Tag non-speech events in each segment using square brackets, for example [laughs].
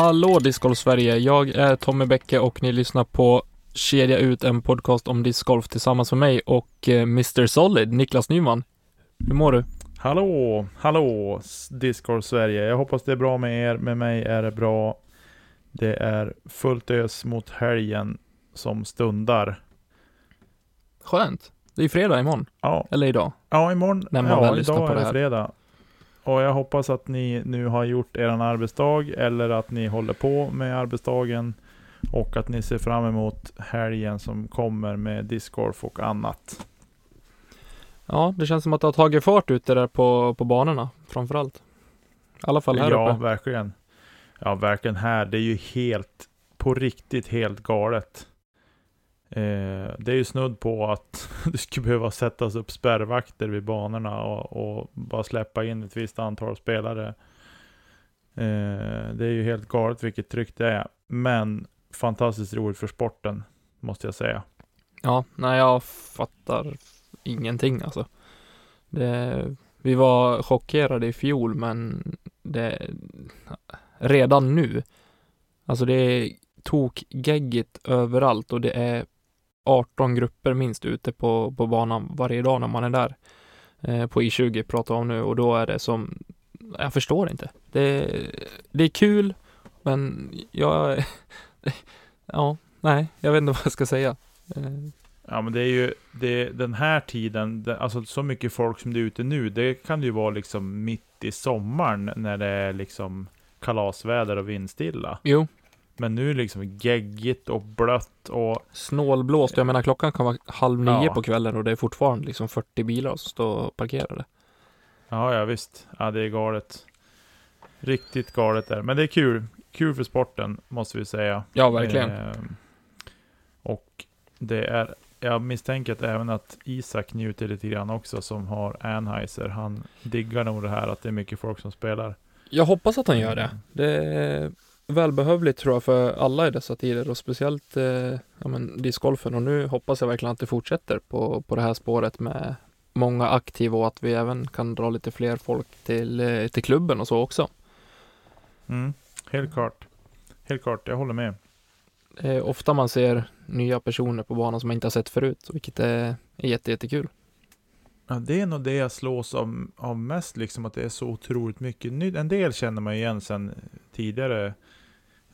Hallå Discgolf Sverige! Jag är Tommy Bäcke och ni lyssnar på Kedja ut, en podcast om discgolf tillsammans med mig och eh, Mr Solid, Niklas Nyman. Hur mår du? Hallå, hallå Discord Sverige. Jag hoppas det är bra med er. Med mig är det bra. Det är fullt ös mot helgen som stundar. Skönt! Det är fredag imorgon. Ja. Eller idag. Ja, imorgon. När man ja, väl lyssnar idag på är det det här. fredag. Och jag hoppas att ni nu har gjort er arbetsdag eller att ni håller på med arbetsdagen och att ni ser fram emot helgen som kommer med discgolf och annat. Ja, det känns som att det har tagit fart ute där på, på banorna framförallt. I alla fall här ja, uppe. verkligen. Ja, verkligen här. Det är ju helt, på riktigt helt galet. Eh, det är ju snudd på att [laughs] det skulle behöva sättas upp spärrvakter vid banorna och, och bara släppa in ett visst antal spelare. Eh, det är ju helt galet vilket tryck det är. Men fantastiskt roligt för sporten, måste jag säga. Ja, nej jag fattar ingenting alltså. Det, vi var chockerade i fjol men det, redan nu, alltså det är tokgeggigt överallt och det är 18 grupper minst ute på, på banan varje dag när man är där. Eh, på I20 pratar jag om nu och då är det som, jag förstår inte. Det, det är kul men jag, [laughs] ja, nej, jag vet inte [laughs] vad jag ska säga. Eh, Ja men det är ju det, den här tiden, alltså så mycket folk som det är ute nu, det kan ju vara liksom mitt i sommaren när det är liksom kalasväder och vindstilla. Jo, Men nu är det liksom geggigt och blött och snålblåst. Jag menar klockan kan vara halv nio Ja. på kvällen och det är fortfarande liksom 40 bilar som står parkerade. ja, ja visst, ja det är galet. Riktigt galet där, men det är kul. Kul för sporten, måste vi säga. Ja, verkligen. Ehm, och det är, jag misstänker att även att Isak njuter lite grann också, som har Anheuser. Han diggar nog det här att det är mycket folk som spelar. Jag hoppas att han gör det. Det är välbehövligt tror jag för alla i dessa tider och speciellt eh, ja, men, discgolfen och nu hoppas jag verkligen att det fortsätter på, på det här spåret med många aktiva och att vi även kan dra lite fler folk till, eh, till klubben och så också. Mm, helt klart. Helt klart, jag håller med. Är ofta man ser nya personer på banan som man inte har sett förut, vilket är, är jätte, jättekul. Ja, det är nog det jag slås av, av mest, liksom att det är så otroligt mycket nytt. En del känner man igen sedan tidigare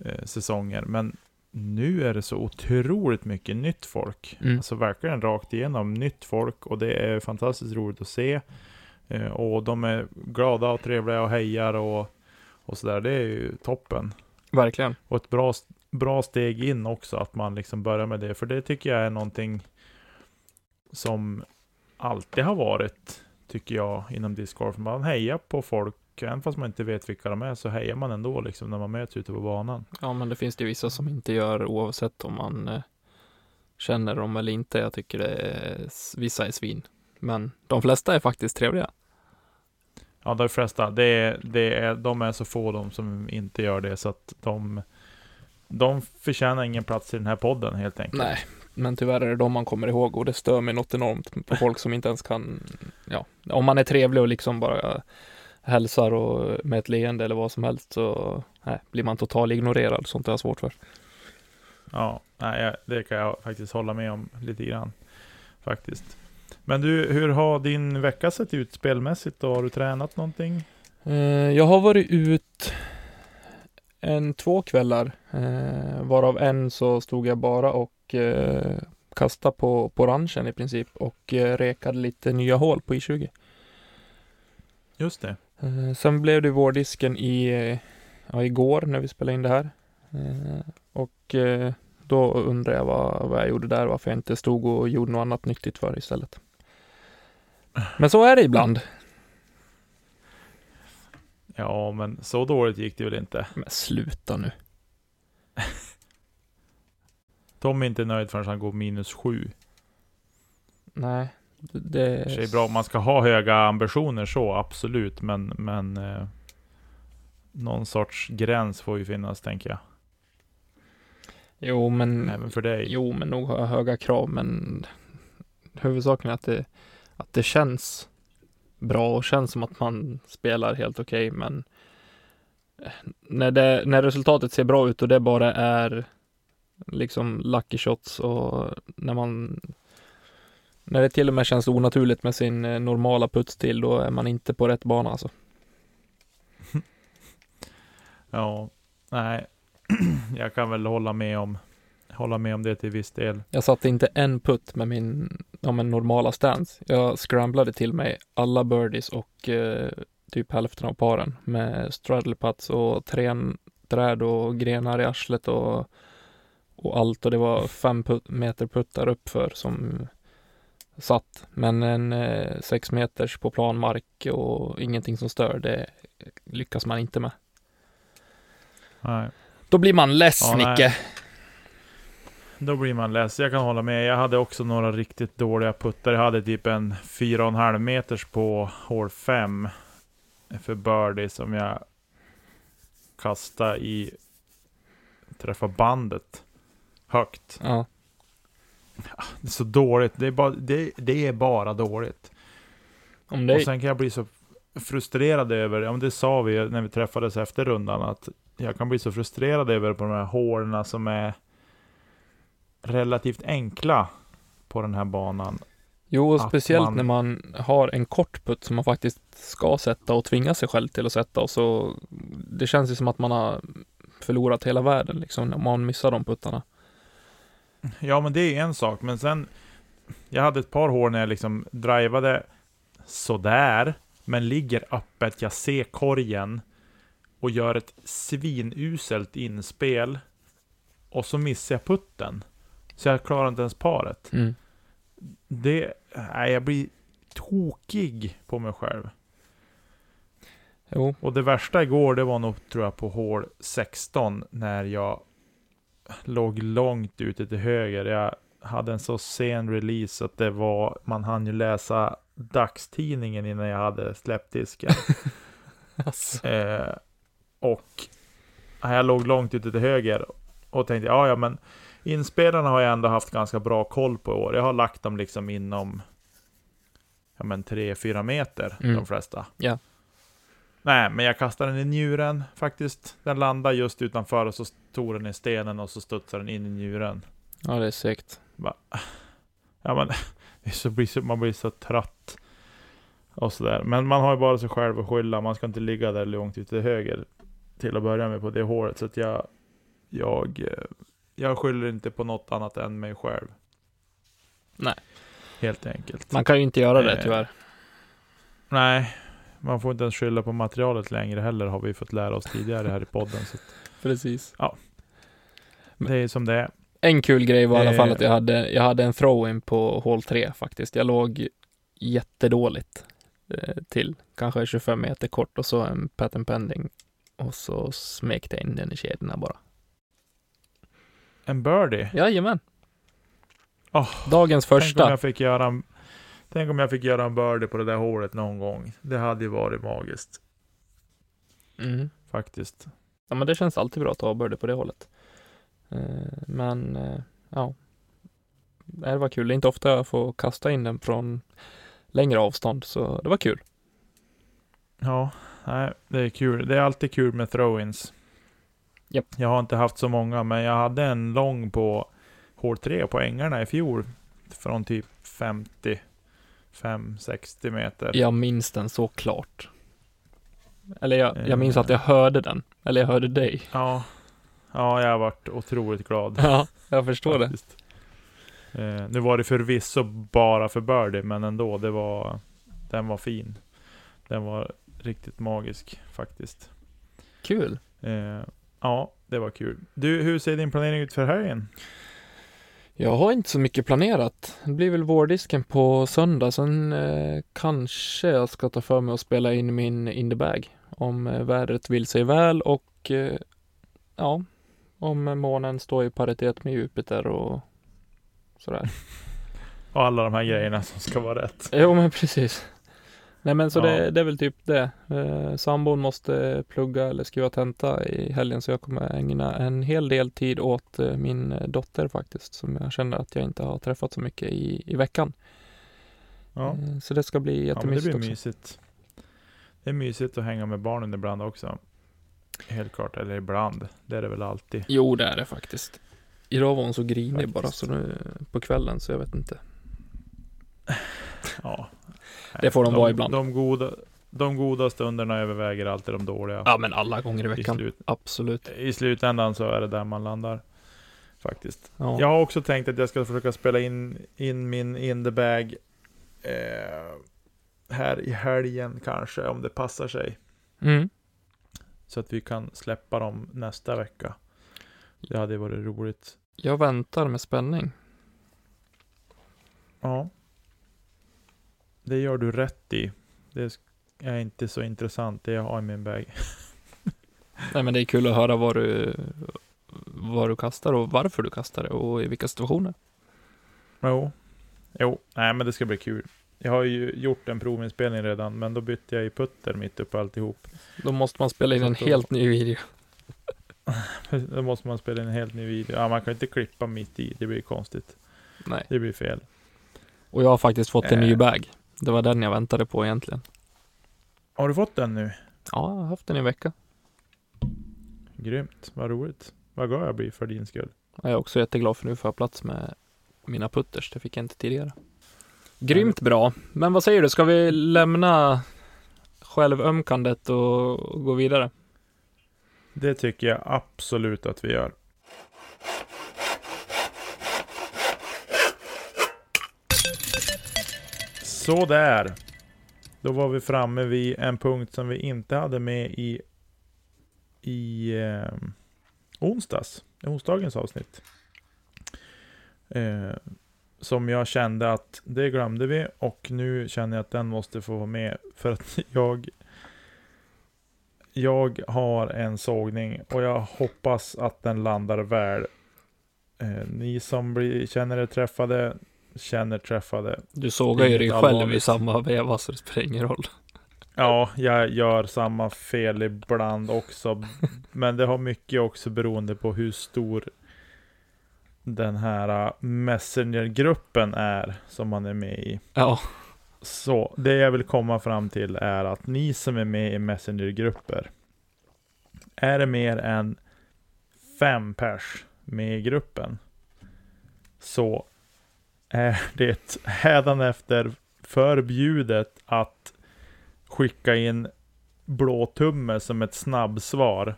eh, säsonger, men nu är det så otroligt mycket nytt folk. Mm. Alltså verkligen rakt igenom nytt folk och det är fantastiskt roligt att se. Eh, och de är glada och trevliga och hejar och, och sådär. Det är ju toppen. Verkligen. Och ett bra, bra steg in också, att man liksom börjar med det. För det tycker jag är någonting som alltid har varit, tycker jag, inom discgolf. Man hejar på folk, även fast man inte vet vilka de är, så hejar man ändå liksom när man möts ute på banan. Ja, men det finns det vissa som inte gör oavsett om man eh, känner dem eller inte. Jag tycker det är, vissa är svin. Men de flesta är faktiskt trevliga. Ja, de flesta, det är, det är, de är så få de som inte gör det, så att de, de förtjänar ingen plats i den här podden helt enkelt. Nej, men tyvärr är det de man kommer ihåg och det stör mig något enormt på folk som inte ens kan, ja, om man är trevlig och liksom bara hälsar och med ett leende eller vad som helst så nej, blir man total ignorerad. Sånt har jag svårt för. Ja, nej, det kan jag faktiskt hålla med om lite grann. Faktiskt. Men du, hur har din vecka sett ut spelmässigt då? Har du tränat någonting? Eh, Jag har varit ut en två kvällar, eh, varav en så stod jag bara och eh, kastade på, på ranchen i princip och rekade lite nya hål på I20. Just det. Eh, sen blev det vårdisken i, ja, igår när vi spelade in det här. Eh, och eh, då undrar jag vad, vad jag gjorde där, varför jag inte stod och gjorde något annat nyttigt för istället. Men så är det ibland. Ja, men så dåligt gick det väl inte. Men sluta nu. [laughs] Tom är inte nöjd förrän han går minus sju. Nej, det... är bra om man ska ha höga ambitioner så, absolut. Men, men eh, någon sorts gräns får ju finnas, tänker jag. Jo, men... Även för dig. Jo, men nog har jag höga krav, men huvudsaken är att det, att det känns bra och känns som att man spelar helt okej, men eh, när, det, när resultatet ser bra ut och det bara är liksom lucky shots och när man när det till och med känns onaturligt med sin eh, normala puts till, då är man inte på rätt bana alltså. [laughs] Ja, nej. [clears throat] jag kan väl hålla med om hålla med om det till viss del. Jag satte inte en putt med min ja, men normala stance. Jag scramblade till mig alla birdies och eh, typ hälften av paren med straddle putts och trän, träd och grenar i arslet och, och allt och det var fem put, meter puttar uppför som satt. Men en eh, sex meters på plan mark och ingenting som stör, det lyckas man inte med. Nej. Då blir man less, Ja, nej. Nicke. Då blir man less. Jag kan hålla med. Jag hade också några riktigt dåliga puttar. Jag hade typ en 4,5 meters på hål 5 för birdie som jag kastade i träffa bandet högt. Ja, Det är så dåligt. Det är bara, det, det är bara dåligt. om det Och sen kan jag bli så frustrerad över, ja men det sa vi när vi träffades efter rundan, att jag kan bli så frustrerad över på de här hålen som är relativt enkla på den här banan. Jo, och speciellt man- när man har en kort putt som man faktiskt ska sätta och tvinga sig själv till att sätta och så det känns ju som att man har förlorat hela världen liksom när man missar de puttarna. Ja men det är en sak, men sen Jag hade ett par hål när jag liksom drivade sådär, men ligger öppet, jag ser korgen och gör ett svinuselt inspel och så missar jag putten. Så jag klarar inte ens paret. Mm. Det, nej, jag blir tokig på mig själv. Jo, Och det värsta igår, det var nog tror jag på hål 16 när jag låg långt ute till höger. Jag hade en så sen release att det var, man hann ju läsa dagstidningen innan jag hade släppt disken. [laughs] alltså. eh, och ja, jag låg långt ute till höger och tänkte, ja ja men inspelarna har jag ändå haft ganska bra koll på i år. Jag har lagt dem liksom inom ja men 3-4 meter, Mm. de flesta. Ja. Nej, men jag kastade den i njuren faktiskt. Den landade just utanför och så tog den i stenen och så studsade den in i njuren. Ja, det är segt. Bara, ja men, så blir så, man blir så trött. Och sådär. Men man har ju bara sig själv att skylla. Man ska inte ligga där långt ute till höger. Till att börja med på det håret. Så att jag, jag, eh, jag skyller inte på något annat än mig själv. Nej. Helt enkelt. Man kan ju inte göra det Eh, tyvärr. Nej, man får inte ens skylla på materialet längre heller har vi fått lära oss tidigare här i podden. Så att [laughs] Precis. det är som det är. En kul grej var i alla fall att jag hade, jag hade en throw-in på hål 3 faktiskt. Jag låg jättedåligt eh, till, kanske 25 meter kort och så en patent pending och så smekte jag in den i kedjorna bara. En birdie. Jajamän. Åh, Dagens Tänk om första. jag fick göra en, Tänk om jag fick göra en birdie på det där hålet någon gång. Det hade ju varit magiskt. Mm. Faktiskt. Ja, men det känns alltid bra att ha birdie på det hållet. Eh, men, eh, ja. Det var kul. Det är inte ofta jag får kasta in den från längre avstånd, så det var kul. Ja, nej, det är kul. Det är alltid kul med throw-ins. Japp. Jag har inte haft så många, men jag hade en lång på hål 3 på ängarna i fjol. Från typ 50, 5-60 meter. Jag minns den så klart. Eller jag, jag minns Eh. att jag hörde den. Eller jag hörde dig. Ja, ja jag har varit otroligt glad. Ja, jag förstår det. faktiskt. Eh, nu var det förvisso bara för birdie, men ändå, det var, den var fin. Den var riktigt magisk faktiskt. Kul. Eh, ja, det var kul. Du, hur ser din planering ut för helgen? Jag har inte så mycket planerat. Det blir väl vårdisken på söndag. Sen eh, kanske jag ska ta för mig att spela in min in the bag. Om eh, vädret vill sig väl och eh, ja, om månen står i paritet med Jupiter och sådär. [laughs] Och alla de här grejerna som ska vara rätt. Jo, men precis. Nej, men så Ja. det, det är väl typ det. Eh, sambon måste plugga eller skriva tenta i helgen så jag kommer ägna en hel del tid åt eh, min dotter faktiskt som jag känner att jag inte har träffat så mycket i, i veckan. Ja, Eh, Så det ska bli ja men det jättemysigt blir också. mysigt. Det är mysigt att hänga med barnen ibland också. Helt klart, eller ibland. Det är det väl alltid. Jo, det är det faktiskt. Idag var hon så grinig Faktiskt. bara så nu på kvällen så jag vet inte. Ja. Det får de de vara ibland. De goda, de goda stunderna överväger alltid de dåliga. Ja, men alla gånger i I, veckan. slut, Absolut. I slutändan så är det där man landar. Faktiskt. Ja. Jag har också tänkt att jag ska försöka spela in, in min in the bag eh, här i helgen kanske, om det passar sig. Mm. Så att vi kan släppa dem nästa vecka. Det hade varit roligt. Jag väntar med spänning. Ja. Det gör du rätt i. Det är inte så intressant det jag har i min bag. [laughs] Nej, men det är kul att höra vad du, vad du kastar och varför du kastar det och i vilka situationer. Jo. Jo, nej men det ska bli kul. Jag har ju gjort en provinspelning redan, men då bytte jag i putter mitt upp alltihop. Då måste man spela in en helt ny video. [laughs] Då måste man spela in en helt ny video. Ja, man kan inte klippa mitt i, det blir konstigt. Nej. Det blir fel. Och jag har faktiskt fått en ny Eh. bag. Det var den jag väntade på egentligen. Har du fått den nu? Ja, jag har haft den i en vecka. Grymt, vad roligt. Vad glad jag blir för din skull. Jag är också jätteglad för nu får jag plats med mina putters. Det fick jag inte tidigare. Grymt bra. Men vad säger du, ska vi lämna självömkandet och gå vidare? Det tycker jag absolut att vi gör. Så där. Då var vi framme vid en punkt som vi inte hade med i, i eh, onsdags, i onsdagens avsnitt. Eh, som jag kände att det glömde vi och nu känner jag att den måste få vara med [laughs] för att jag jag har en sågning och jag hoppas att den landar väl. Eh, ni som blir, känner er träffade, känner träffade. Du sågar ju dig själv i allvarligt. samma veva så det spelar ingen roll. Ja, jag gör samma fel ibland också. Men det har mycket också beroende på hur stor den här uh, Messenger-gruppen är som man är med i. Ja, Så det jag vill komma fram till är att ni som är med i Messenger-grupper. Är det mer än fem pers med i gruppen. Så är det hädanefter förbjudet att skicka in blåtumme som ett snabbsvar.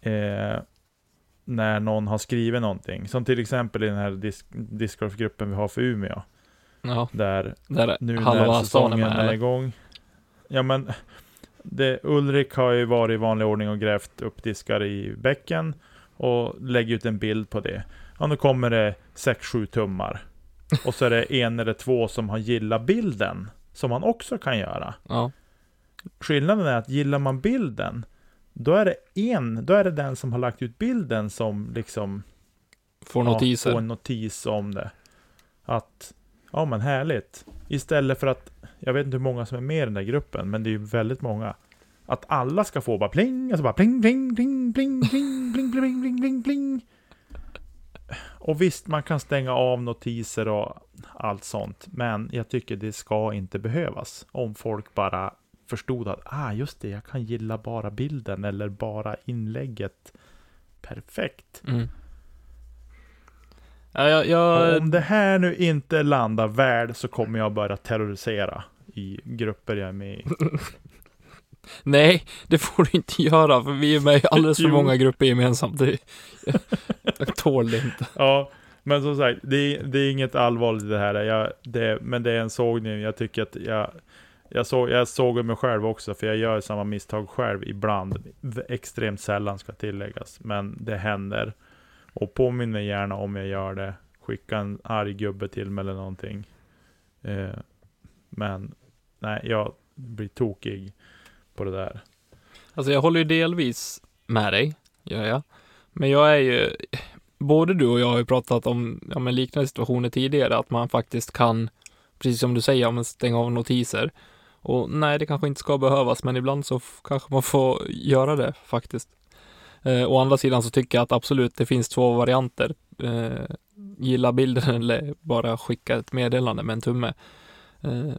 Eh, när någon har skrivit någonting. Som till exempel i den här disk- Discord-gruppen vi har för Umeå. ja. Där Där nu när är säsongen är eller? igång. Ja men, det, Ulrik har ju varit i vanlig ordning och grävt upp diskar i bäcken och lägger ut en bild på det. Ja, nu kommer det 6-7 tummar. Och så är det en eller två som har gillat bilden, som man också kan göra. Ja, Skillnaden är att gillar man bilden, då är det en, då är det den som har lagt ut bilden som liksom får Ja, notiser. få en notis om det. Att, ja men härligt. Istället för att, jag vet inte hur många som är med i den där gruppen, men det är ju väldigt många. Att alla ska få bara pling, alltså bara pling, pling, pling, pling, pling, pling, pling, pling, pling, pling. Och visst, man kan stänga av notiser och allt sånt, men jag tycker det ska inte behövas. Om folk bara förstod att, ah just det, jag kan gilla bara bilden eller bara inlägget. Perfekt. Mm. Ja, jag, jag, om det här nu inte landar väl så kommer jag börja terrorisera i grupper jag är med i. [laughs] nej, det får du inte göra för vi är med i alldeles för många grupper gemensamt. Det, jag tål det inte. Ja, men som sagt, det är, det är inget allvarligt i det här. Jag, det, men det är en sågning. Jag tycker att jag, jag, såg, jag såg mig själv också, för jag gör samma misstag själv ibland. Extremt sällan ska tilläggas, men det händer. Och påminn mig gärna om jag gör det. Skicka en arg gubbe till mig eller någonting. Eh, men nej, jag blir tokig på det där. Alltså jag håller ju delvis med dig, gör jag. Men jag är ju, både du och jag har ju pratat om ja, men liknande situationer tidigare, att man faktiskt kan, precis som du säger, ja, men stänga av notiser. Och nej, det kanske inte ska behövas, men ibland så kanske man får göra det faktiskt. Eh, å andra sidan så tycker jag att absolut, det finns två varianter. Eh, gilla bilden [laughs] eller bara skicka ett meddelande med en tumme. Eh,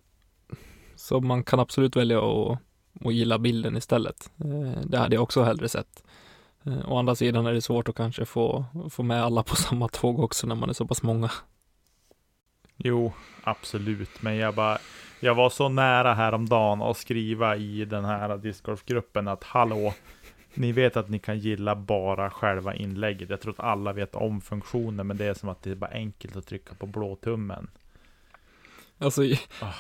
så man kan absolut välja att och gilla bilden istället. Eh, Det hade jag också hellre sett. Eh, Å andra sidan är det svårt att kanske få, få med alla på [laughs] samma tåg också när man är så pass många. Jo, absolut. Men jag bara, jag var så nära häromdagen att skriva i den här discgolfgruppen att hallå, ni vet att ni kan gilla bara själva inlägget. Jag tror att alla vet om funktionen, men det är som att det är bara enkelt att trycka på blåtummen. Alltså, Ah.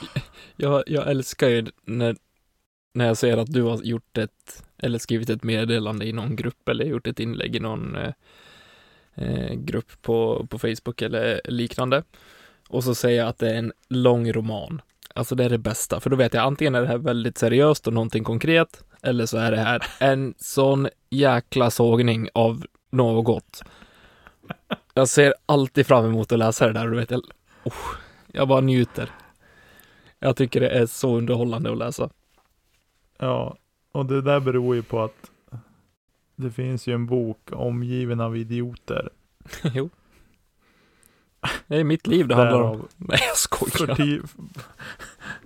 jag, jag älskar ju när, när jag ser att du har gjort ett, eller skrivit ett meddelande i någon grupp eller gjort ett inlägg i någon eh, eh, grupp på, på Facebook eller liknande. Och så säger jag att det är en lång roman. Alltså det är det bästa, för då vet jag antingen är det här väldigt seriöst och någonting konkret, eller så är det här en sån jäkla sågning av något. Jag ser alltid fram emot att läsa det där och du vet jag, oh, jag bara njuter. Jag tycker det är så underhållande att läsa. Ja, och det där beror ju på att det finns ju en bok omgiven av idioter. [laughs] jo. Det är mitt liv det handlar om. [laughs] Nej, jag skojar. förty-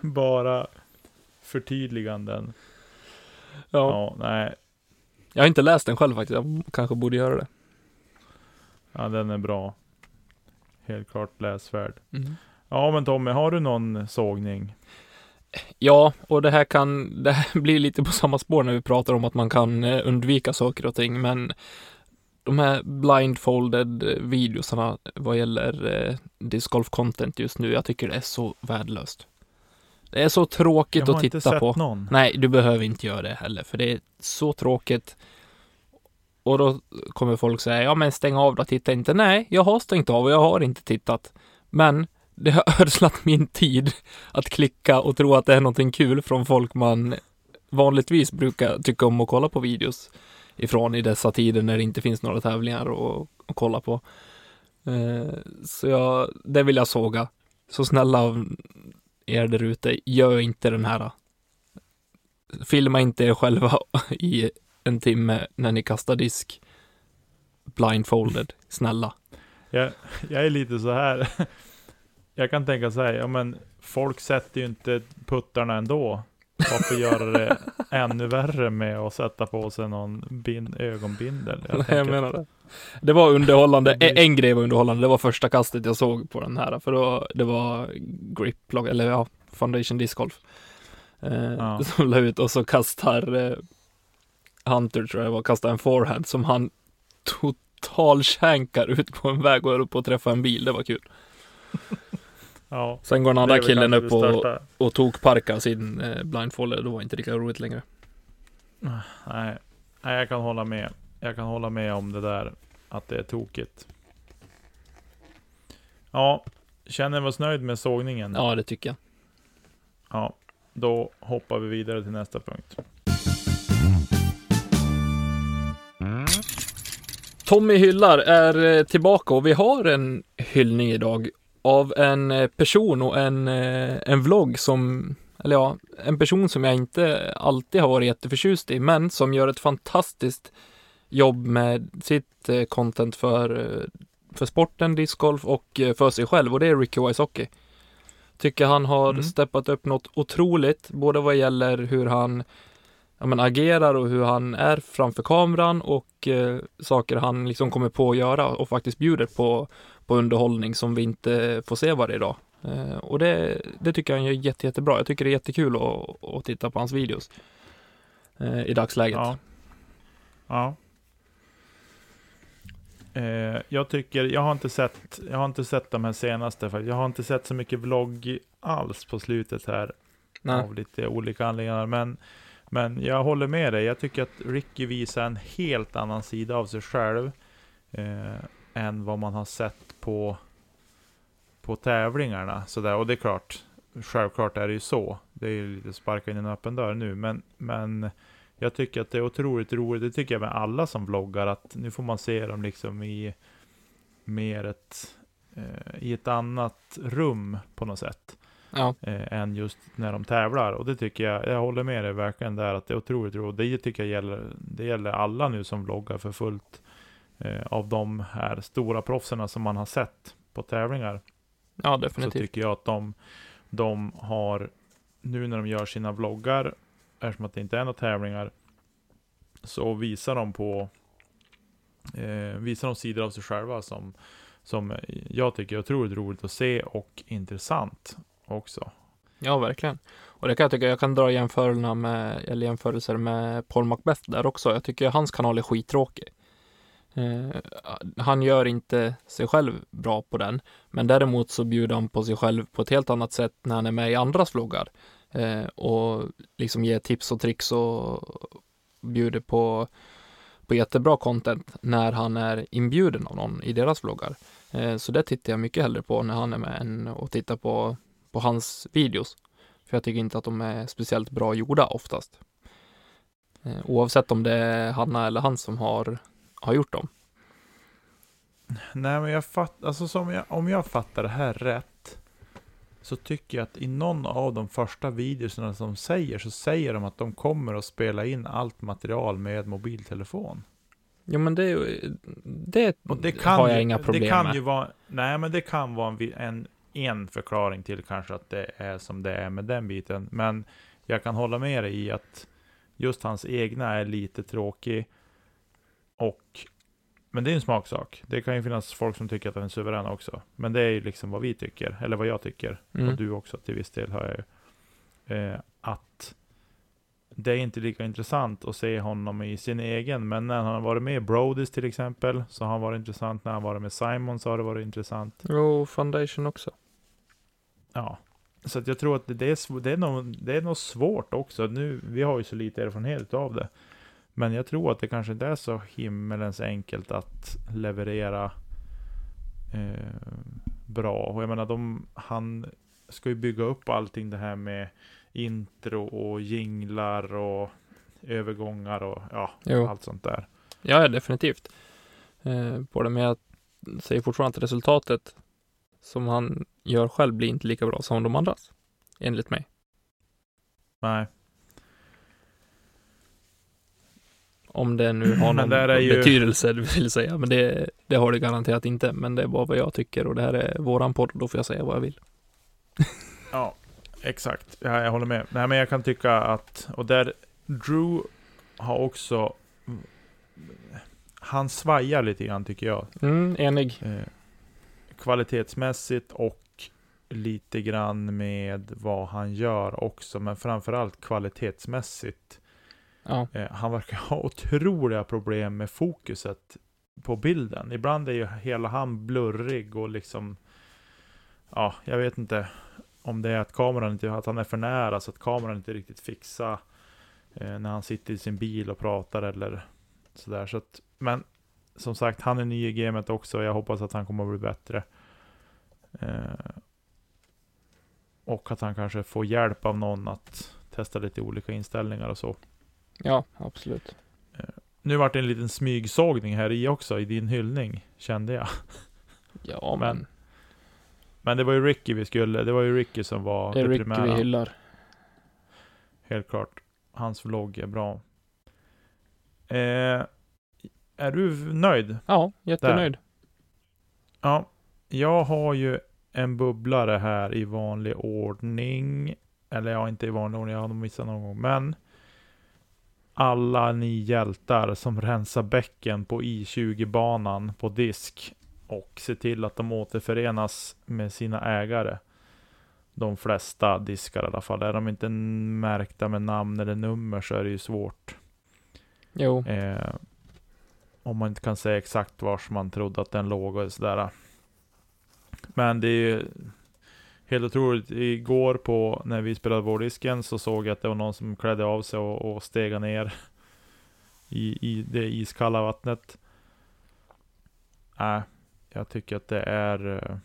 bara förtydliganden. Ja. Ja, nej, Jag har inte läst den själv faktiskt. Jag kanske borde göra det. ja, den är bra. Helt klart läsvärd. Mm. Ja, men Tommy, har du någon sågning? Ja, och det här kan, det här [laughs] blir lite på samma spår när vi pratar om att man kan eh, undvika saker och ting, men de här blindfolded eh, videosarna vad gäller eh, discgolf content just nu, jag tycker det är så värdelöst. Det är så tråkigt Jag har att inte titta sett på. någon. Nej, du behöver inte göra det heller, för det är så tråkigt. Och då kommer folk säga, ja men stäng av då, titta inte. Nej, jag har stängt av och jag har inte tittat. Men det har [laughs] ödslat min tid att klicka och tro att det är någonting kul från folk man vanligtvis brukar tycka om att kolla på videos ifrån i dessa tider när det inte finns några tävlingar att, att kolla på. Eh, så jag, det vill jag såga. Så snälla av er där ute, gör inte den här filma inte er själva [laughs] i en timme när ni kastar disk blindfolded, snälla. Jag, jag är lite så här. [laughs] Jag kan tänka så här, ja men folk sätter ju inte puttarna ändå. Varför göra det [laughs] ännu värre med att sätta på sig någon bin, ögonbindel? Jag, [laughs] jag tänker- menar det. Det var underhållande, blir- en, grej var underhållande, det var första kastet jag såg på den här, för då, det var grip, eller ja, foundation disc golf. Eh, Ja. [laughs] Som la ut och så kastar eh, Hunter tror jag det var, kastar en forehand som han totalkänkar ut på en väg och höll på att träffa en bil, det var kul. Ja, Sen går den det andra killen upp det och, och tog parka sin eh, blindfolder, då var inte lika roligt längre. Nej, nej, jag kan hålla med. Jag kan hålla med om det där, att det är tokigt. Ja, känner vi oss nöjd med sågningen? Ja, det tycker jag. Ja, då hoppar vi vidare till nästa punkt. Tommy Hyllar är eh, tillbaka och vi har en hyllning idag av en eh, person och en, eh, en vlogg som, eller ja, en person som jag inte alltid har varit jätteförtjust i, men som gör ett fantastiskt jobb med sitt eh, content för, för sporten, discgolf och för sig själv och det är Ricky Wysocki. Tycker han har Mm. steppat upp något otroligt, både vad gäller hur han ja, men agerar och hur han är framför kameran och eh, saker han liksom kommer på att göra och faktiskt bjuder på, på underhållning som vi inte får se varje dag. Eh, och det, det tycker jag han gör jätte, jättebra. Jag tycker det är jättekul att, att titta på hans videos eh, i dagsläget. Ja. Ja. Eh, jag tycker, jag har inte sett, jag har inte sett de här senaste, för jag har inte sett så mycket vlogg alls på slutet här. Nej. av lite olika anledningar. Men, men jag håller med dig. Jag tycker att Ricky visar en helt annan sida av sig själv eh, än vad man har sett på, på tävlingarna. Sådär. Och det är klart, självklart är det ju så. Det är ju lite sparka in en öppen dörr nu, men, men jag tycker att det är otroligt roligt. Det tycker jag med alla som vloggar, att nu får man se dem liksom i mer ett, eh, i ett annat rum på något sätt. Ja, Eh, än just när de tävlar. Och det tycker jag, jag håller med dig verkligen där, att det är otroligt roligt. Det tycker jag gäller, det gäller alla nu som vloggar för fullt. Eh, av de här stora proffsen som man har sett på tävlingar. ja Så definitivt. tycker jag att de, de har, nu när de gör sina vloggar, eftersom att det inte är några tävlingar, så visar de på, eh, visar de sidor av sig själva som, som jag tycker är otroligt roligt att se och intressant också. Ja, verkligen. Och det kan jag tycka, jag kan dra jämförelserna med, eller jämförelser med Paul Macbeth där också. Jag tycker hans kanal är skittråkig. Eh, han gör inte sig själv bra på den, men däremot så bjuder han på sig själv på ett helt annat sätt när han är med i andras vloggar. Eh, och liksom ger tips och tricks och bjuder på, på jättebra content när han är inbjuden av någon i deras vloggar. Eh, så det tittar jag mycket hellre på när han är med än att titta på, på hans videos. För jag tycker inte att de är speciellt bra gjorda oftast. Eh, oavsett om det är Hanna eller han som har, har gjort dem. Nej men jag fattar, alltså som jag, om jag fattar det här rätt Så tycker jag att i någon av de första videorna som säger Så säger de att de kommer att spela in allt material med mobiltelefon Jo men det, det, det har jag ju, inga problem det kan med. ju vara, Nej men det kan vara en, en, en förklaring till kanske att det är som det är med den biten Men jag kan hålla med dig i att Just hans egna är lite tråkig Och Men det är en smaksak. Det kan ju finnas folk som tycker att den är suverän också. Men det är ju liksom vad vi tycker, eller vad jag tycker. Mm. Och du också till viss del hör jag ju. Eh, att det är inte lika intressant att se honom i sin egen. Men när han har varit med i Brodys till exempel, så har han varit intressant. När han varit med Simon så har det varit intressant. Jo, Foundation också. Ja. Så jag tror att det, är, det, är nog, det är nog svårt också. Nu, vi har ju så lite erfarenhet av det. Men jag tror att det kanske inte är så himmelens enkelt att leverera eh, bra. Och jag menar, de, han ska ju bygga upp allting det här med intro och jinglar och övergångar och ja, Jo. allt sånt där. Ja, definitivt. Eh, på det, men jag säger fortfarande att resultatet som han gör själv blir inte lika bra som de andras. Enligt mig. Nej, Om det nu har någon ju- betydelse, vill säga. Men det, det har det garanterat inte. Men det är bara vad jag tycker och det här är våran podd då får jag säga vad jag vill. [laughs] Ja, exakt. Ja, jag håller med. Nej, men jag kan tycka att, och där, Drew har också, han svajar lite grann tycker jag. Mm, enig. Eh, kvalitetsmässigt och lite grann med vad han gör också, men framförallt kvalitetsmässigt. Ja, eh, han verkar ha otroliga problem med fokuset på bilden. Ibland är ju hela han blurrig och liksom, ja, jag vet inte om det är att kameran inte, att han är för nära så att kameran inte riktigt fixar eh, när han sitter i sin bil och pratar eller sådär. Så att, men som sagt, han är ny i gamet också. och Jag hoppas att han kommer att bli bättre. Eh, och att han kanske får hjälp av någon att testa lite olika inställningar och så ja absolut. Nu vart det en liten smygsågning här i också, i din hyllning, kände jag. [laughs] Ja, Men men Men det var ju Ricky vi skulle, det var ju Ricky som var det är det Ricky primära. vi hyllar. Helt klart. Hans vlogg är bra. Eh, är du nöjd? Ja, jättenöjd. Ja. Jag har ju en bubblare här i vanlig ordning. Eller ja, inte i vanlig ordning, jag har nog missat någon gång. Men alla ni hjältar som rensar bäcken på I20-banan på disk och ser till att de återförenas med sina ägare. De flesta diskar i alla fall. Är de inte märkta med namn eller nummer så är det ju svårt. Jo, Eh, om man inte kan säga exakt var man trodde att den låg och sådär. Men det är ju Helt otroligt, igår på när vi spelade vårdisken så såg jag att det var någon som klädde av sig och, och stega ner i, i det iskalla vattnet. Nej, äh, jag tycker att det är eh,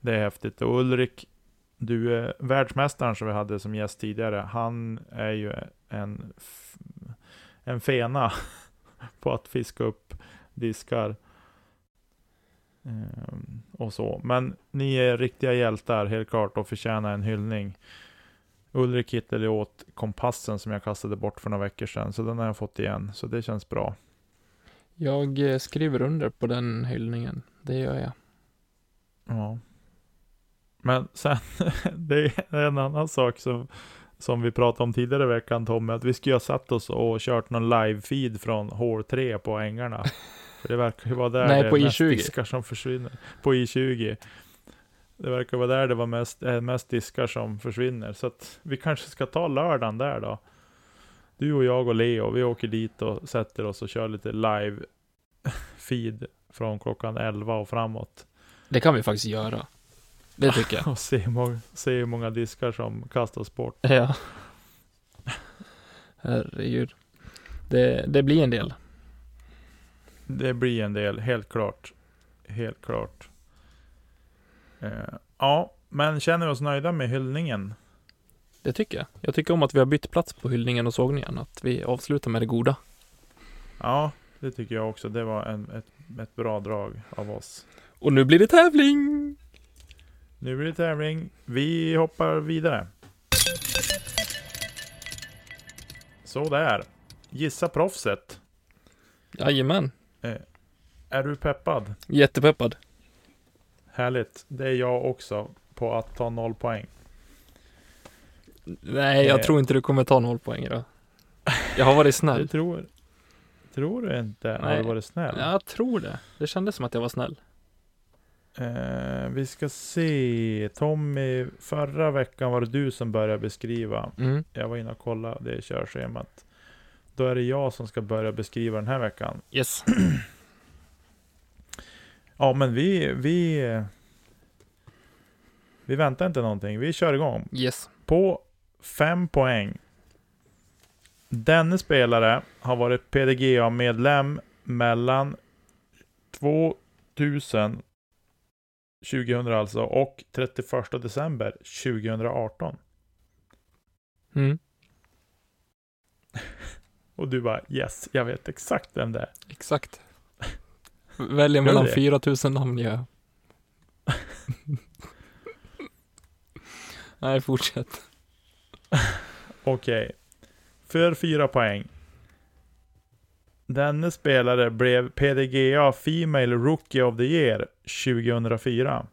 Det är häftigt. Och Ulrik, du är världsmästaren som vi hade som gäst tidigare. Han är ju en, en fena [laughs] på att fiska upp diskar. Ehm, och så. Men ni är riktiga hjältar helt klart och förtjänar en hyllning. Ulrik hittade åt kompassen som jag kastade bort för några veckor sedan, så den har jag fått igen, så det känns bra. Jag eh, skriver under på den hyllningen, det gör jag. Ja. Men sen, [laughs] det är en annan sak som, som vi pratade om tidigare i veckan Tommy, att vi skulle ha satt oss och kört någon live-feed från hål 3 på ängarna. [laughs] För det verkar ju vara där Nej, det på är mest I20. diskar som försvinner. På I20. Det verkar vara där det var mest, är mest diskar som försvinner. Så att vi kanske ska ta lördagen där då. Du och jag och Leo, vi åker dit och sätter oss och kör lite live feed från klockan 11 och framåt. Det kan vi faktiskt göra. Det tycker jag. [laughs] Och se hur många, se hur många diskar som kastas bort. Ja. Herregud. Det, det blir en del. Det blir en del, helt klart. Helt klart. Eh, ja, men känner vi oss nöjda med hyllningen? Det tycker jag. Jag tycker om att vi har bytt plats på hyllningen och sågningen. Att vi avslutar med det goda. Ja, det tycker jag också. Det var en, ett, ett bra drag av oss. Och nu blir det tävling! Nu blir det tävling. Vi hoppar vidare. Så där. Gissa proffset. Jajamän. Är du peppad? Jättepeppad. Härligt. Det är jag också på att ta noll poäng. Nej, jag Eh. tror inte du kommer ta noll poäng då. Jag har varit snäll. [laughs] tror, tror du inte? Har Nej. du varit snäll? Jag tror det. Det kändes som att jag var snäll. Eh, vi ska se. Tommy, förra veckan var det du som började beskriva. Mm. Jag var inne och kollade det körschemat. Då är det jag som ska börja beskriva den här veckan. Yes. Ja, men vi, vi, vi väntar inte någonting. Vi kör igång. Yes. På fem poäng. Denne spelare har varit PDGA-medlem mellan 2000 2000 alltså och 31 december 2018. Mm. [laughs] Och du bara yes, jag vet exakt vem det är. Exakt. Väljer mellan det? 4000 namn, ja. Nej, fortsätt. Okej. För fyra poäng. Denne spelare blev PDGA Female Rookie of the Year 2004.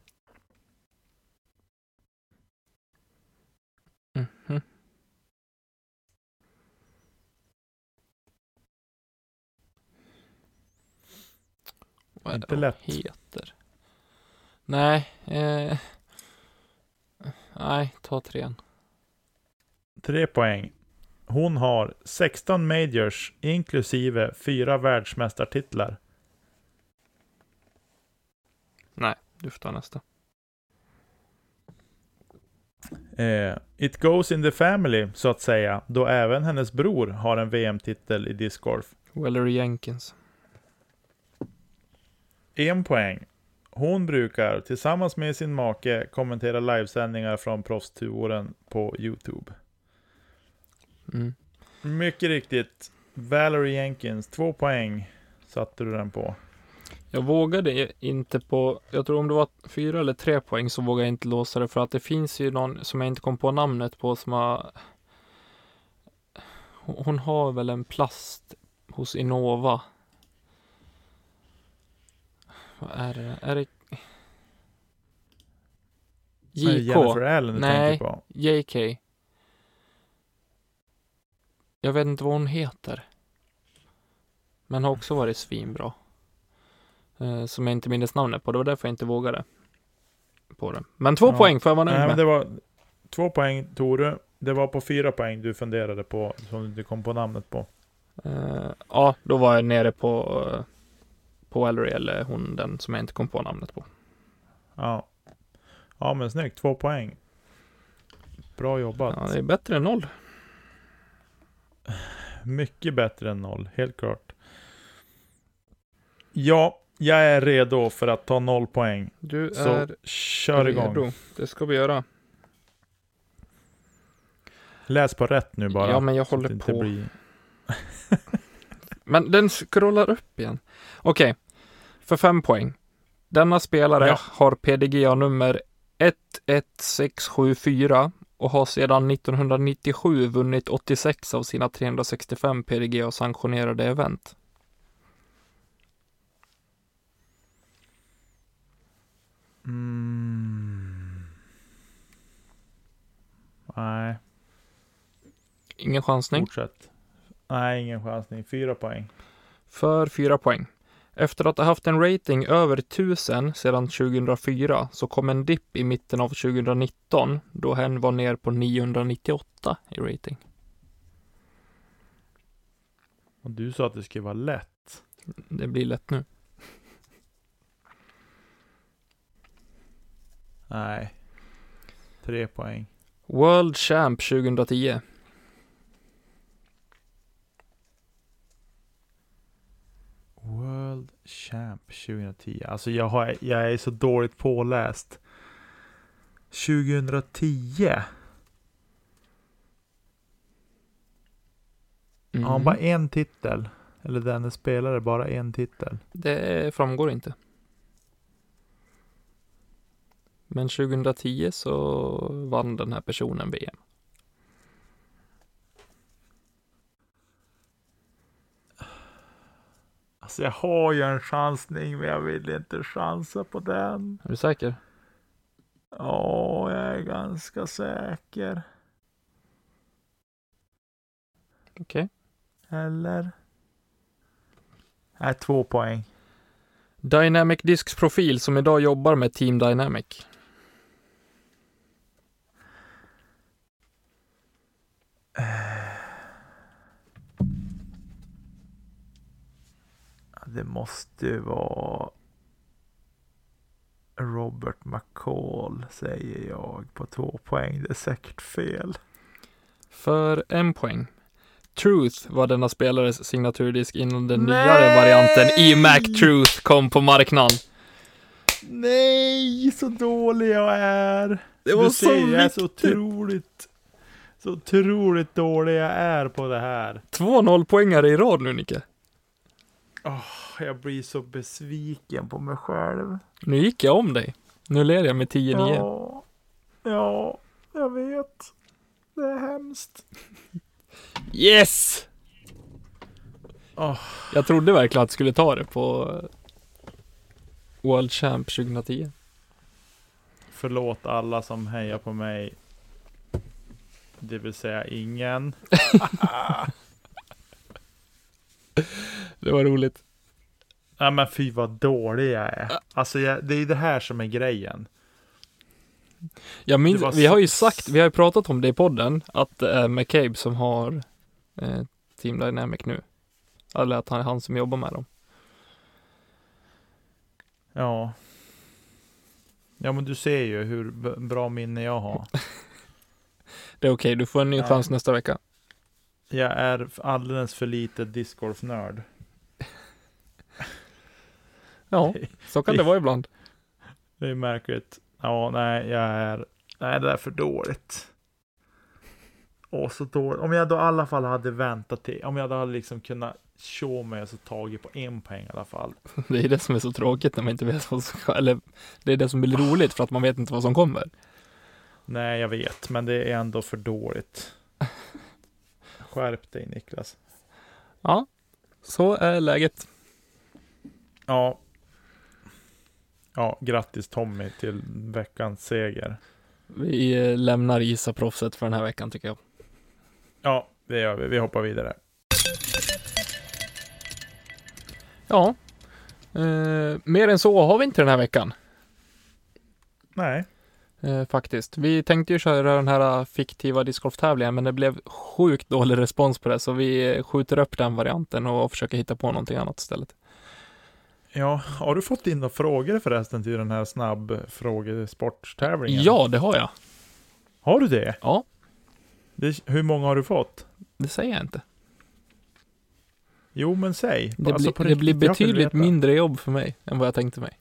Inte lätt. heter? Nej, eh... Nej, ta trean. Tre poäng. Hon har 16 majors inklusive fyra världsmästartitlar. Nej, du får ta nästa. Eh, it goes in the family, så att säga, då även hennes bror har en VM-titel i discgolf. Wellery Jenkins. En poäng. Hon brukar tillsammans med sin make kommentera livesändningar från proffstouren på Youtube. Mm. Mycket riktigt. Valerie Jenkins, två poäng satte du den på. Jag vågade inte på, jag tror om det var fyra eller tre poäng så vågade jag inte låsa det för att det finns ju någon som jag inte kom på namnet på som har Hon hon har väl en plast hos Innova. Vad är det? Är det Är det Jennifer JK? Allen du Nej. tänker på? JK? Jag vet inte vad hon heter. Men har också varit svinbra. Eh, som jag inte minns namnet på. Det var därför jag inte vågade. På det. Men två Ja. poäng får jag vara nöjd Nej, med. det var två poäng tog du. Det var på fyra poäng du funderade på, som du kom på namnet på. Eh, ja, då var jag nere på uh, på Ellery eller hon den som jag inte kom på namnet på. Ja. Ja men snyggt, två poäng. Bra jobbat. Ja, det är bättre än noll. Mycket bättre än noll, helt klart. Ja, jag är redo för att ta noll poäng. Du Så är kör igång. redo. Det ska vi göra. Läs på rätt nu bara. Ja, men jag håller på. Blir... [laughs] Men den scrollar upp igen. Okej, för fem poäng. Denna spelare Ja. har PDGA-nummer 11674 och har sedan 1997 vunnit 86 av sina 365 PDGA-sanktionerade event. Mm. Nej, Ingen chansning. fortsätt. Nej, ingen chansning. Fyra poäng. För fyra poäng. Efter att ha haft en rating över 1000 sedan 2004 så kom en dipp i mitten av 2019 då hen var ner på 998 i rating. Och du sa att det skulle vara lätt. Det blir lätt nu. Nej. Tre poäng. World Champ 2010. World Champ 2010. Alltså jag, har, jag är så dåligt påläst. 2010? Mm. Har han bara en titel? Eller denne spelare bara en titel? Det framgår inte. Men 2010 så vann den här personen VM. Alltså jag har ju en chansning men jag vill inte chansa på den. Är du säker? Ja, jag är ganska säker. Okej. Eller? Nej, två poäng. Dynamic Discs profil som idag jobbar med Team Dynamic. Det måste vara Robert McCall säger jag på två poäng. Det är säkert fel. För en poäng. Truth var denna spelares signaturdisk innan den Nej! nyare varianten iMac Truth kom på marknaden. Nej, så dålig jag är. Det var du så ser, jag är så viktigt. otroligt, så otroligt dålig jag är på det här. Två nollpoängare i rad nu Nicke. Jag blir så besviken på mig själv. Nu gick jag om dig. Nu leder jag med 10-9. Ja, ja, jag vet. Det är hemskt. Yes! Åh. Jag trodde verkligen att du skulle ta det på World Champ 2010. Förlåt alla som hejar på mig. Det vill säga ingen. [laughs] [laughs] Det var roligt. Nej men fy vad dålig jag är. Alltså jag, det är det här som är grejen. Jag minns, var vi har ju sagt, vi har ju pratat om det i podden, att det är McCabe som har eh, Team Dynamic nu. Eller att han är han som jobbar med dem. Ja. Ja men du ser ju hur bra minne jag har. [laughs] Det är okej, du får en ny Ja. chans nästa vecka. Jag är alldeles för lite discgolfnörd. [laughs] Ja, [laughs] så kan det vara ibland. [laughs] Det är märkligt. Ja, nej, jag är... Nej, det är för dåligt. Åh, så dåligt. Om jag då i alla fall hade väntat till... Om jag då hade liksom kunnat show mig och så tagit på en poäng i alla fall. Det är det som är så tråkigt när man inte vet vad som ska, eller det är det som blir roligt för att man vet inte vad som kommer. Nej, jag vet, men det är ändå för dåligt. Skärp dig Niklas. Ja, så är läget. Ja. Ja, grattis Tommy till veckans seger. Vi eh, lämnar Isa-proffset för den här veckan tycker jag. Ja, det gör vi. Vi hoppar vidare. Ja, eh, mer än så har vi inte den här veckan. Nej. Eh, faktiskt. Vi tänkte ju köra den här fiktiva discgolftävlingen, men det blev sjukt dålig respons på det, så vi skjuter upp den varianten och försöker hitta på någonting annat istället. Ja, har du fått in några frågor förresten till den här snabb frågesporttävlingen? Ja, det har jag. Har du det? Ja. det? Hur många har du fått? Det säger jag inte. Jo, men säg. Det, Alltså, på blir, det blir betydligt mindre jobb för mig än vad jag tänkte mig.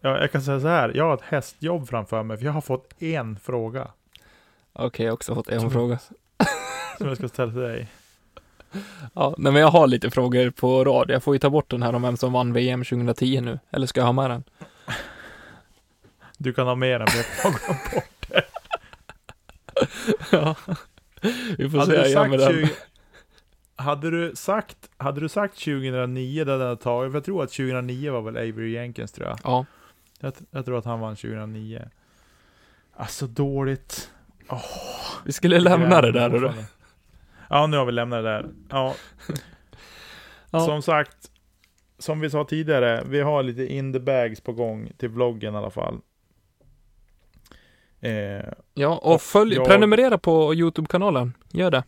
Ja, jag kan säga så här, jag har ett hästjobb framför mig, för jag har fått en fråga Okej, jag har också fått en Som- fråga. [laughs] som jag ska ställa till dig. Ja, nej, men jag har lite frågor på rad. Jag får ju ta bort den här om vem som vann VM 2010 nu. Eller ska jag ha med den? Du kan ha med den, för jag har [laughs] glömt bort. ja. Vi får Hade se, du, jag gör med sagt den. 20, hade, du sagt, hade du sagt 2009, det hade jag tagit, för jag tror att 2009 var väl Avery Jenkins tror jag. Ja, Jag, jag tror att han vann 2009. Alltså dåligt. vi skulle lämna det där. Då. Ja, nu har vi lämnat det där. Ja, [laughs] Ja. som sagt, som vi sa tidigare, vi har lite in the bags på gång till vloggen i alla fall. Eh, Ja, och Och följ, jag- prenumerera på YouTube-kanalen. Gör det.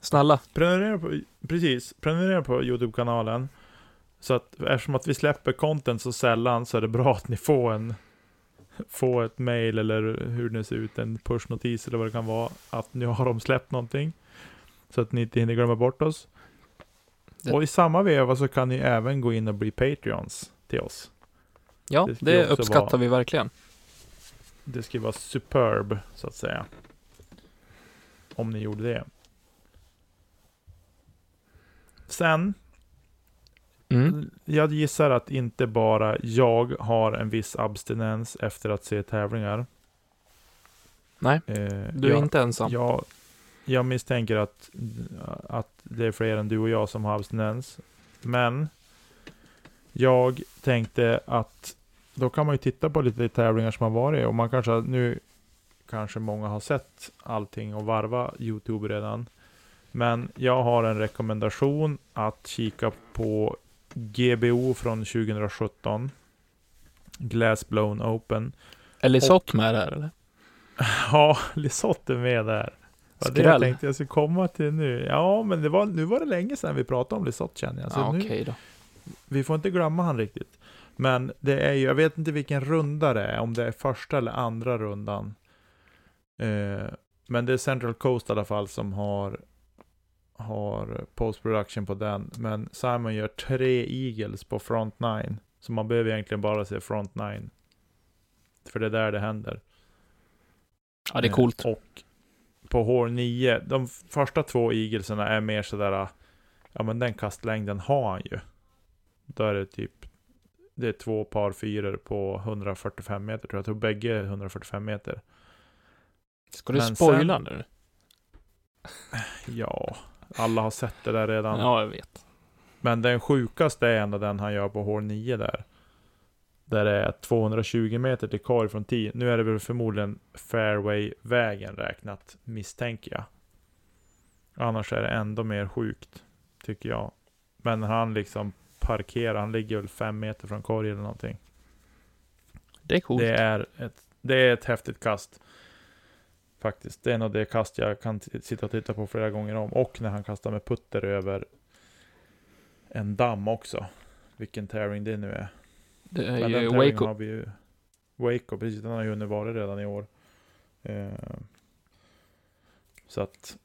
Snälla. prenumerera på, precis, prenumerera på YouTube-kanalen. Så att eftersom att vi släpper content så sällan så är det bra att ni får en Få ett mail eller hur det ser ut, en pushnotis eller vad det kan vara. Att nu har de släppt någonting. Så att ni inte hinner glömma bort oss. Det- Och i samma veva så kan ni även gå in och bli Patreons till oss. Ja, Det det uppskattar vara- vi verkligen. Det skulle vara superb, så att säga. Om ni gjorde det. Sen, Mm. jag gissar att inte bara jag har en viss abstinens efter att se tävlingar. Nej, Eh, du är jag, inte ensam. Jag, jag misstänker att, att det är fler än du och jag som har abstinens. Men jag tänkte att då kan man ju titta på lite tävlingar som har varit och man kanske nu kanske många har sett allting och varva Youtube redan. Men jag har en rekommendation att kika på GBO från 2017. Glass Blown Open. Är Lisotte med där eller? [laughs] Ja, Lisotte är med där. Vad det jag tänkte jag skulle komma till nu. Ja, men det var, nu var det länge sedan vi pratade om Lisotte känner jag. Så Ja, nu, Okej då. Vi får inte glömma han riktigt. Men det är ju, jag vet inte vilken runda det är, om det är första eller andra rundan. Eh, men det är Central Coast i alla fall som har, har post production på den. Men Simon gör tre Eagles på front nine. Så man behöver egentligen bara se front nine. För det är där det händer. Ja, det är Eh, coolt. Och på H9, de första två eaglesarna är mer sådär, ja men den kastlängden har han ju. Då är det typ, det är två par fyror på 145 meter tror jag. Jag tror bägge är 145 meter. Ska du men spoila sen- nu? Ja, alla har sett det där redan. Ja, jag vet. Men den sjukaste är ändå den han gör på H9 där. Där det är 220 meter till korg från 10. Nu är det väl förmodligen fairway-vägen räknat, misstänker jag. Annars är det ändå mer sjukt, tycker jag. Men han liksom parkerar, han ligger väl fem meter från korg eller någonting. Det är coolt. Det är, ett, det är ett häftigt kast. Faktiskt. Det är nog det kast jag kan sitta och titta på flera gånger om. Och när han kastar med putter över en damm också. Vilken tävling det nu är. Det är Men den ju Waco. har vi ju. Waco, precis. Den har ju hunnit vara redan i år. Eh, så att.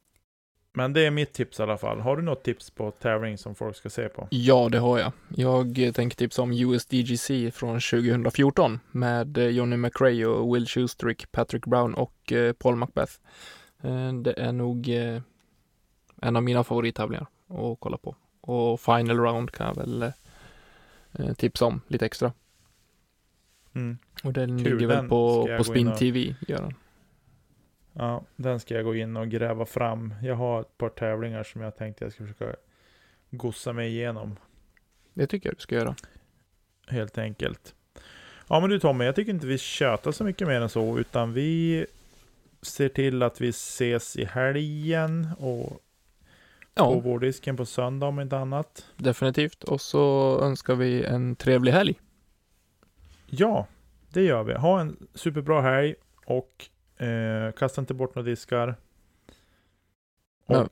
Men det är mitt tips i alla fall. Har du något tips på tävling som folk ska se på? Ja, det har jag. Jag tänker tipsa om USDGC från 2014 med eh, Johnny McRae och Will Schusterick, Patrick Brown och eh, Paul Macbeth. Eh, Det är nog en av mina favorittävlingar att kolla på. Och Final Round kan jag väl tipsa om lite extra. Mm. Och den Kul, ligger väl på, på Spin TV, gör den. Ja, den ska jag gå in och gräva fram. Jag har ett par tävlingar som jag tänkte jag ska försöka gossa mig igenom. Det tycker jag du ska göra. Helt enkelt. Ja men du Tommy, jag tycker inte vi tjötar så mycket mer än så, utan vi ser till att vi ses i helgen och på Ja, vårdisken på söndag om inte annat. definitivt. Och så önskar vi en trevlig helg. Ja, det gör vi. Ha en superbra helg och eh, kasta inte bort några diskar. Och Ja.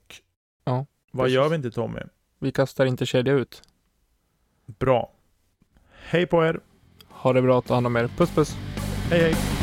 Ja, vad precis. gör vi inte Tommy? Vi kastar inte kedja ut. Bra. Hej på er! Ha det bra, ta hand om er. Puss puss! Hej hej!